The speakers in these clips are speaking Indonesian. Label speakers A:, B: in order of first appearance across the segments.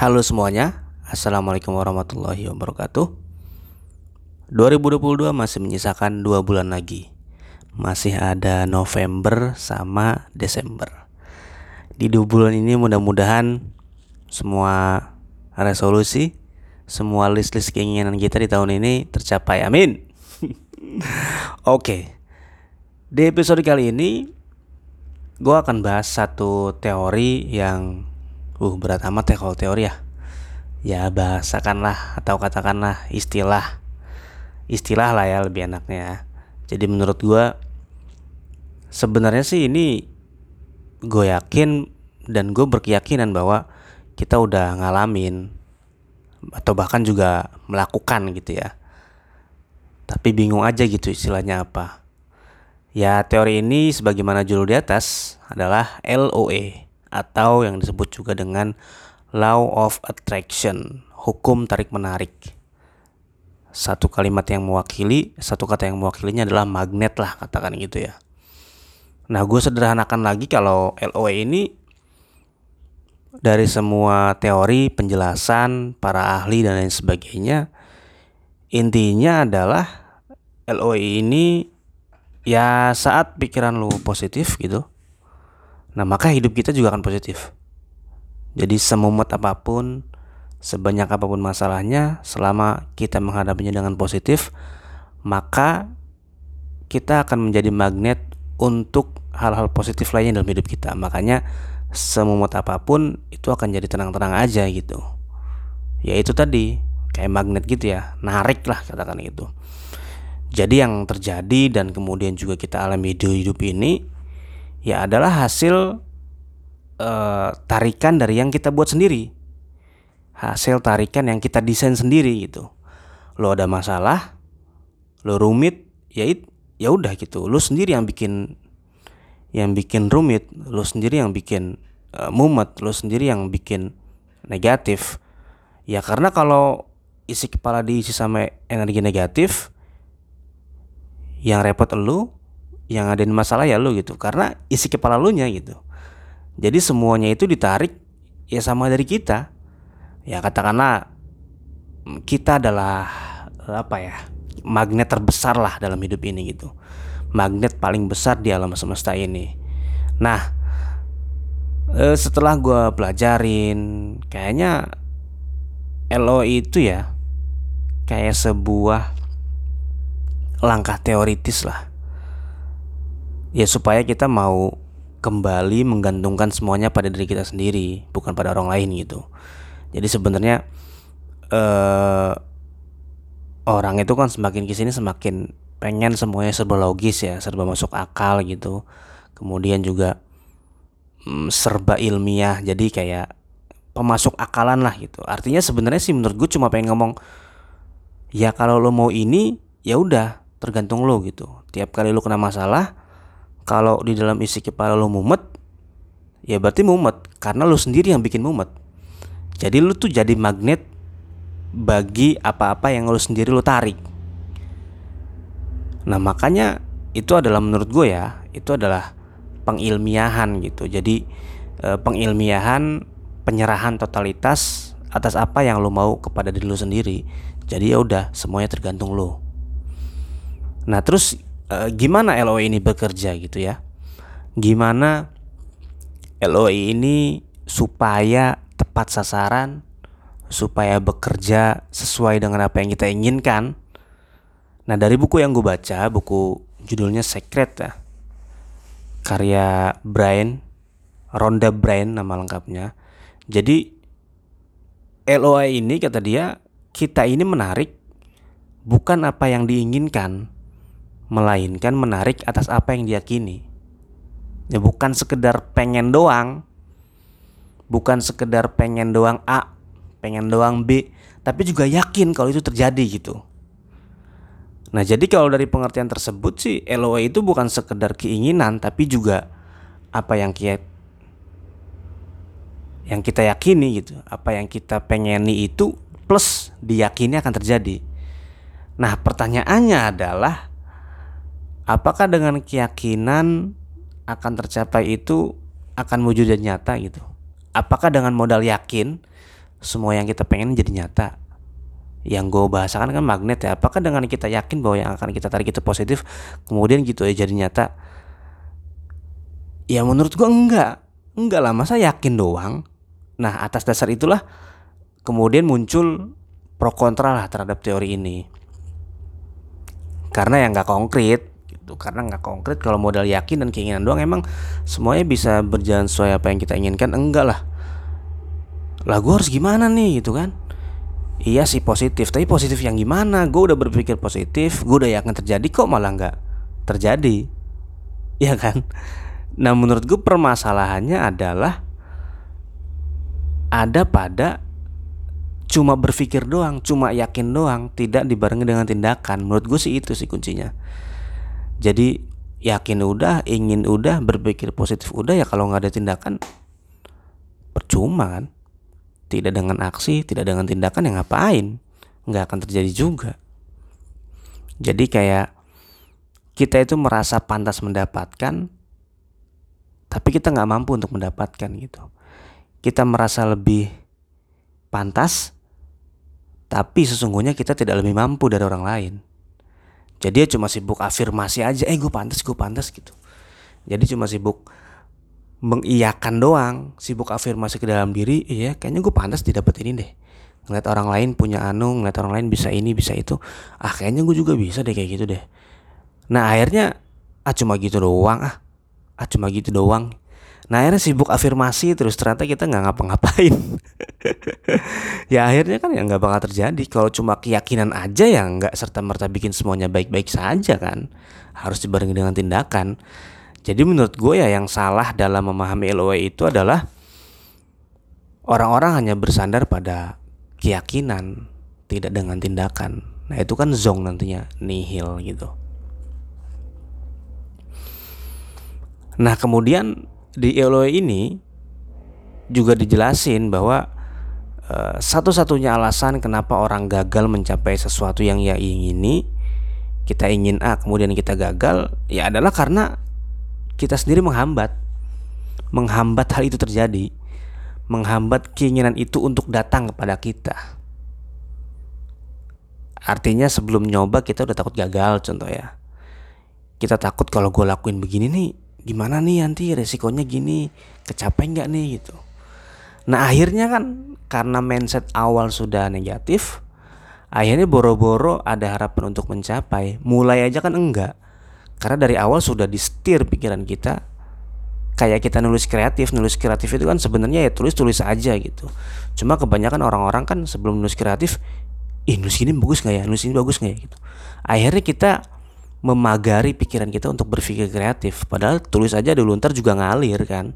A: Halo semuanya, Assalamualaikum warahmatullahi wabarakatuh. 2022 masih menyisakan dua bulan lagi. Masih ada November sama Desember. Di dua bulan ini mudah-mudahan Semua resolusi Semua list-list keinginan kita di tahun ini tercapai, amin. Oke. Di episode kali ini Gue akan bahas satu teori yang Uh berat amat ya kalau teori ya. Ya bahasakanlah atau katakanlah istilah Istilah lah ya lebih enaknya Jadi menurut gue Sebenarnya sih ini Gue yakin Dan gue berkeyakinan bahwa Kita udah ngalamin Atau bahkan juga melakukan gitu ya. Tapi bingung aja gitu istilahnya apa. Ya teori ini sebagaimana judul di atas adalah LOE atau yang disebut juga dengan law of attraction, hukum tarik menarik. Satu kalimat yang mewakili, satu kata yang mewakilinya adalah magnet lah katakan gitu ya. Nah gue sederhanakan lagi kalau LOE ini dari semua teori penjelasan para ahli dan lain sebagainya intinya adalah LOE ini ya saat pikiran lu positif gitu Nah, maka hidup kita juga akan positif. Jadi semumet apa pun, sebanyak apa pun masalahnya, selama kita menghadapinya dengan positif, maka kita akan menjadi magnet untuk hal-hal positif lainnya dalam hidup kita. Makanya semumet apa pun itu akan jadi tenang-tenang aja gitu. Ya itu tadi, kayak magnet gitu ya, narik lah katakan itu. Jadi yang terjadi dan kemudian juga kita alami di hidup ini ya adalah hasil uh, tarikan dari yang kita buat sendiri. Hasil tarikan yang kita desain sendiri gitu. Lo ada masalah, lo rumit, ya it, ya udah gitu. Lo sendiri yang bikin yang bikin rumit, lo sendiri yang bikin uh, mumet, lo sendiri yang bikin negatif. Ya karena kalau isi kepala diisi sama energi negatif, yang repot lo, yang ada masalah ya lu gitu. Karena isi kepala lu nya gitu. Jadi semuanya itu ditarik ya sama dari kita. Ya katakanlah kita adalah apa ya magnet terbesar lah dalam hidup ini gitu. Magnet paling besar di alam semesta ini. Nah eh, setelah gue pelajarin kayaknya LO itu ya kayak sebuah langkah teoritis lah ya supaya kita mau kembali menggantungkan semuanya pada diri kita sendiri bukan pada orang lain gitu. Jadi sebenarnya eh, orang itu kan semakin ke sini semakin pengen semuanya serba logis ya serba masuk akal gitu. Kemudian juga mm, serba ilmiah jadi kayak pemasuk akalan lah gitu. Artinya sebenarnya sih menurut gue cuma pengen ngomong ya kalau lo mau ini ya udah tergantung lo gitu. Tiap kali lo kena masalah kalau di dalam isi kepala lo mumet ya berarti mumet. Karena lo sendiri yang bikin mumet. Jadi lo tuh jadi magnet bagi apa-apa yang lo sendiri lo tarik. Nah makanya itu adalah menurut gue ya itu adalah pengilmiahan gitu. Jadi e, pengilmiahan penyerahan totalitas atas apa yang lo mau kepada diri lo sendiri. Jadi ya udah semuanya tergantung lo nah terus uh, gimana LOE ini bekerja gitu ya? Gimana LOE ini supaya tepat sasaran supaya bekerja sesuai dengan apa yang kita inginkan? Nah dari buku yang gue baca buku judulnya Secret ya karya Brian Ronda Brian nama lengkapnya. Jadi LOE ini kata dia kita ini menarik bukan apa yang diinginkan melainkan menarik atas apa yang diyakini. Ya bukan sekedar pengen doang, bukan sekedar pengen doang A, pengen doang B, tapi juga yakin kalau itu terjadi gitu. Nah jadi kalau dari pengertian tersebut sih LOE itu bukan sekedar keinginan tapi juga apa yang kita yang kita yakini gitu, apa yang kita pengeni itu plus diyakini akan terjadi. Nah pertanyaannya adalah apakah dengan keyakinan akan tercapai itu akan wujud dan nyata gitu? Apakah dengan modal yakin semua yang kita pengen jadi nyata? Yang gue bahasakan kan magnet ya. Apakah dengan kita yakin bahwa yang akan kita tarik itu positif kemudian gitu ya jadi nyata? Ya menurut gue enggak. Enggak lah masa yakin doang? Nah atas dasar itulah kemudian muncul pro kontra lah terhadap teori ini. Karena yang nggak konkret gitu karena nggak konkret kalau modal yakin dan keinginan doang emang semuanya bisa berjalan sesuai apa yang kita inginkan enggak lah lah gue harus gimana nih gitu kan Iya sih positif, tapi positif yang gimana? Gue udah berpikir positif, gue udah yakin terjadi kok malah nggak terjadi, Iya kan? Nah menurut gue permasalahannya adalah ada pada cuma berpikir doang, cuma yakin doang, tidak dibarengi dengan tindakan. Menurut gue sih itu sih kuncinya. Jadi yakin udah, ingin udah, berpikir positif udah ya kalau nggak ada tindakan percuma kan tidak dengan aksi, tidak dengan tindakan yang ngapain? Nggak akan terjadi juga. Jadi kayak kita itu merasa pantas mendapatkan, tapi kita nggak mampu untuk mendapatkan gitu. Kita merasa lebih pantas, tapi sesungguhnya kita tidak lebih mampu dari orang lain. Jadi dia cuma sibuk afirmasi aja, eh gue pantas, gue pantas gitu. Jadi cuma sibuk mengiyakan doang sibuk afirmasi ke dalam diri iya kayaknya gue pantas didapat ini deh. Ngeliat orang lain punya anu ngeliat orang lain bisa ini bisa itu ah kayaknya gue juga bisa deh kayak gitu deh. Nah akhirnya ah cuma gitu doang ah. Ah cuma gitu doang nah akhirnya sibuk afirmasi terus ternyata kita nggak ngapa-ngapain ya akhirnya kan ya nggak bakal terjadi kalau cuma keyakinan aja ya nggak serta merta bikin semuanya baik-baik saja kan harus dibarengi dengan tindakan jadi menurut gue ya yang salah dalam memahami LOE itu adalah orang-orang hanya bersandar pada keyakinan, tidak dengan tindakan. Nah itu kan zong nantinya, nihil gitu. Nah kemudian di LOE ini juga dijelasin bahwa uh, satu-satunya alasan kenapa orang gagal mencapai sesuatu yang ia ingini, kita ingin A kemudian kita gagal, ya adalah karena kita sendiri menghambat. Menghambat hal itu terjadi. Menghambat keinginan itu untuk datang kepada kita. Artinya sebelum nyoba kita udah takut gagal contoh ya. Kita takut kalau gue lakuin begini nih gimana nih nanti resikonya gini kecapai nggak nih gitu. Nah akhirnya kan karena mindset awal sudah negatif akhirnya boro-boro ada harapan untuk mencapai. Mulai aja kan enggak. Karena dari awal sudah disetir pikiran kita kayak kita nulis kreatif nulis kreatif itu kan sebenarnya ya tulis tulis aja gitu. Cuma kebanyakan orang-orang kan sebelum nulis kreatif ih nulis ini bagus nggak ya? Nulis ini bagus nggak ya? Gitu. Akhirnya kita memagari pikiran kita untuk berpikir kreatif. Padahal tulis aja dulu ntar juga ngalir kan.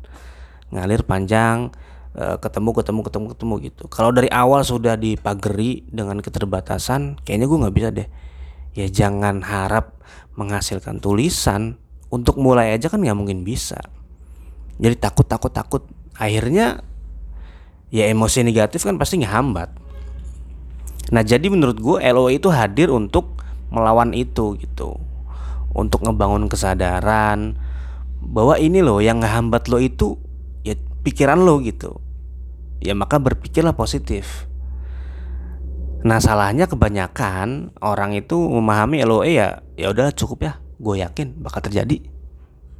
A: Ngalir panjang eh, ketemu ketemu ketemu ketemu gitu. Kalau dari awal sudah dipagari dengan keterbatasan kayaknya gue nggak bisa deh. Ya jangan harap menghasilkan tulisan. Untuk mulai aja kan nggak mungkin bisa. Jadi takut takut takut. Akhirnya ya emosi negatif kan pasti ngehambat. Nah jadi menurut gue LO itu hadir untuk melawan itu gitu untuk ngebangun kesadaran bahwa ini loh yang ngehambat lo itu ya pikiran lo gitu. Ya maka berpikirlah positif. Nah salahnya kebanyakan orang itu memahami LOE ya ya udah cukup ya. Gue yakin bakal terjadi.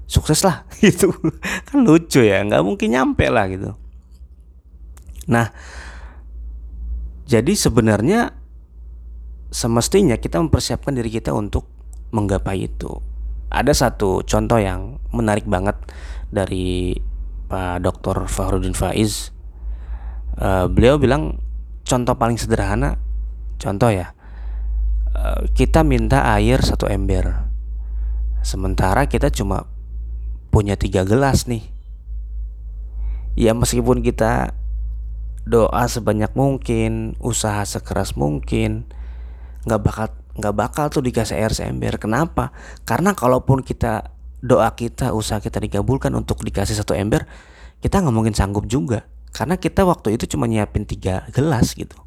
A: Sukses lah. Gitu. Kan lucu ya nggak mungkin nyampe lah gitu. Nah jadi sebenarnya semestinya kita mempersiapkan diri kita untuk menggapai itu ada satu contoh yang menarik banget dari Pak Dr. Fahrudin Faiz uh, beliau bilang contoh paling sederhana Contoh ya, eh, kita minta air satu ember, sementara kita cuma punya tiga gelas nih. Ya meskipun kita doa sebanyak mungkin, usaha sekeras mungkin, nggak bakal nggak bakal tuh dikasih air seember. Kenapa? Karena kalaupun kita doa kita, usaha kita digabulkan untuk dikasih satu ember, kita nggak mungkin sanggup juga. Karena kita waktu itu cuma nyiapin tiga gelas gitu.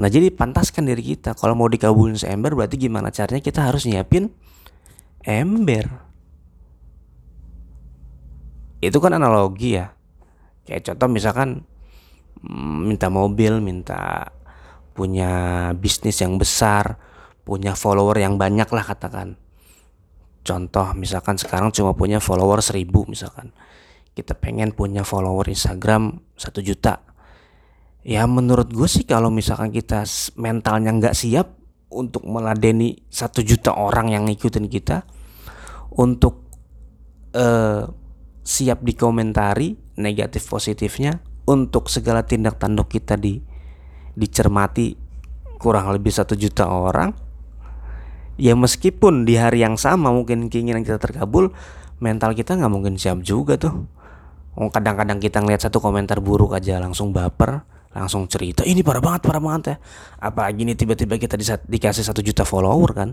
A: Nah jadi pantaskan diri kita Kalau mau dikabulin seember berarti gimana caranya kita harus nyiapin ember Itu kan analogi ya Kayak contoh misalkan mm, minta mobil minta punya bisnis yang besar punya follower yang banyak lah katakan. Contoh misalkan sekarang cuma punya follower seribu misalkan. Kita pengen punya follower Instagram satu juta. Ya menurut gue sih kalau misalkan kita mentalnya nggak siap untuk meladeni satu juta orang yang ngikutin kita untuk uh, siap dikomentari negatif positifnya untuk segala tindak tanduk kita di dicermati kurang lebih satu juta orang ya meskipun di hari yang sama mungkin keinginan kita terkabul mental kita nggak mungkin siap juga tuh. Kadang-kadang kita ngeliat satu komentar buruk aja langsung baper langsung cerita ini parah banget parah banget ya. Apalagi ini tiba-tiba kita di, dikasih satu juta follower kan.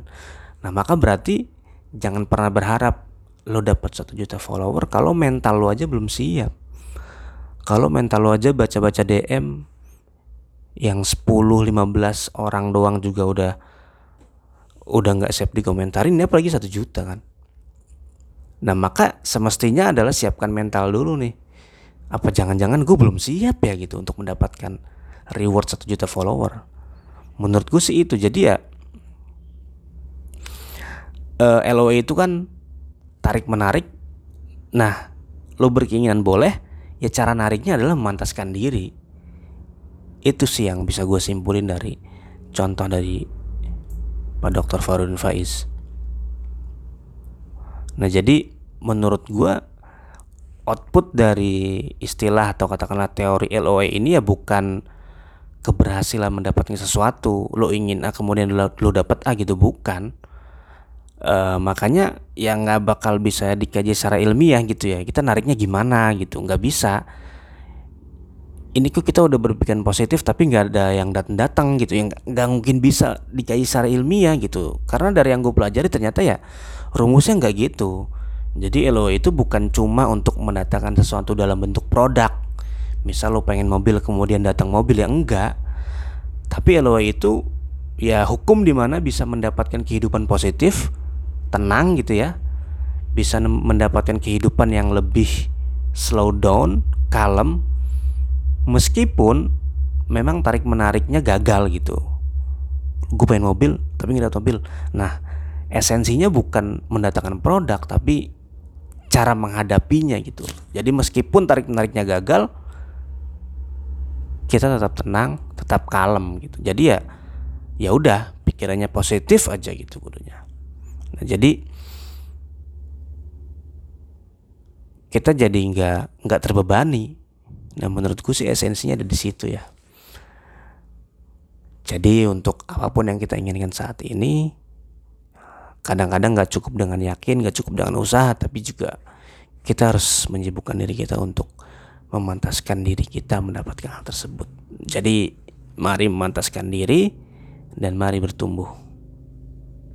A: Nah maka berarti jangan pernah berharap lo dapat satu juta follower kalau mental lo aja belum siap. Kalau mental lo aja baca-baca DM yang 10 15 orang doang juga udah udah nggak siap dikomentarin ini apalagi satu juta kan. Nah maka semestinya adalah siapkan mental dulu nih. Apa jangan-jangan gue belum siap ya gitu untuk mendapatkan reward satu juta follower? Menurut gue sih itu. Jadi ya uh, eh, LOE itu kan tarik menarik. Nah lo berkeinginan boleh ya cara nariknya adalah memantaskan diri. Itu sih yang bisa gue simpulin dari contoh dari Pak Dr. Farudin Faiz nah jadi menurut gue output dari istilah atau katakanlah teori LOE ini ya bukan keberhasilan mendapatkan sesuatu lo ingin A kemudian lo, lo dapat A gitu bukan uh, makanya ya nggak bakal bisa dikaji secara ilmiah gitu ya kita nariknya gimana gitu nggak bisa ini kok kita udah berpikiran positif tapi nggak ada yang datang datang gitu yang nggak mungkin bisa dikaji secara ilmiah gitu karena dari yang gue pelajari ternyata ya rumusnya nggak gitu jadi LOE itu bukan cuma untuk mendatangkan sesuatu dalam bentuk produk. Misal lo pengen mobil kemudian datang mobil ya enggak. Tapi LOE itu ya hukum di mana bisa mendapatkan kehidupan positif, tenang gitu ya. Bisa mendapatkan kehidupan yang lebih slow down, kalem. Meskipun memang tarik menariknya gagal gitu. Gue pengen mobil tapi nggak mobil. Nah, esensinya bukan mendatangkan produk tapi cara menghadapinya gitu. Jadi meskipun tarik menariknya gagal, kita tetap tenang, tetap kalem gitu. Jadi ya ya udah pikirannya positif aja gitu kudunya. Nah, jadi kita jadi nggak nggak terbebani. Nah menurutku sih esensinya ada di situ ya. Jadi untuk apa pun yang kita inginkan saat ini kadang-kadang nggak cukup dengan yakin, nggak cukup dengan usaha, tapi juga kita harus menyibukkan diri kita untuk memantaskan diri kita mendapatkan hal tersebut. Jadi mari memantaskan diri dan mari bertumbuh.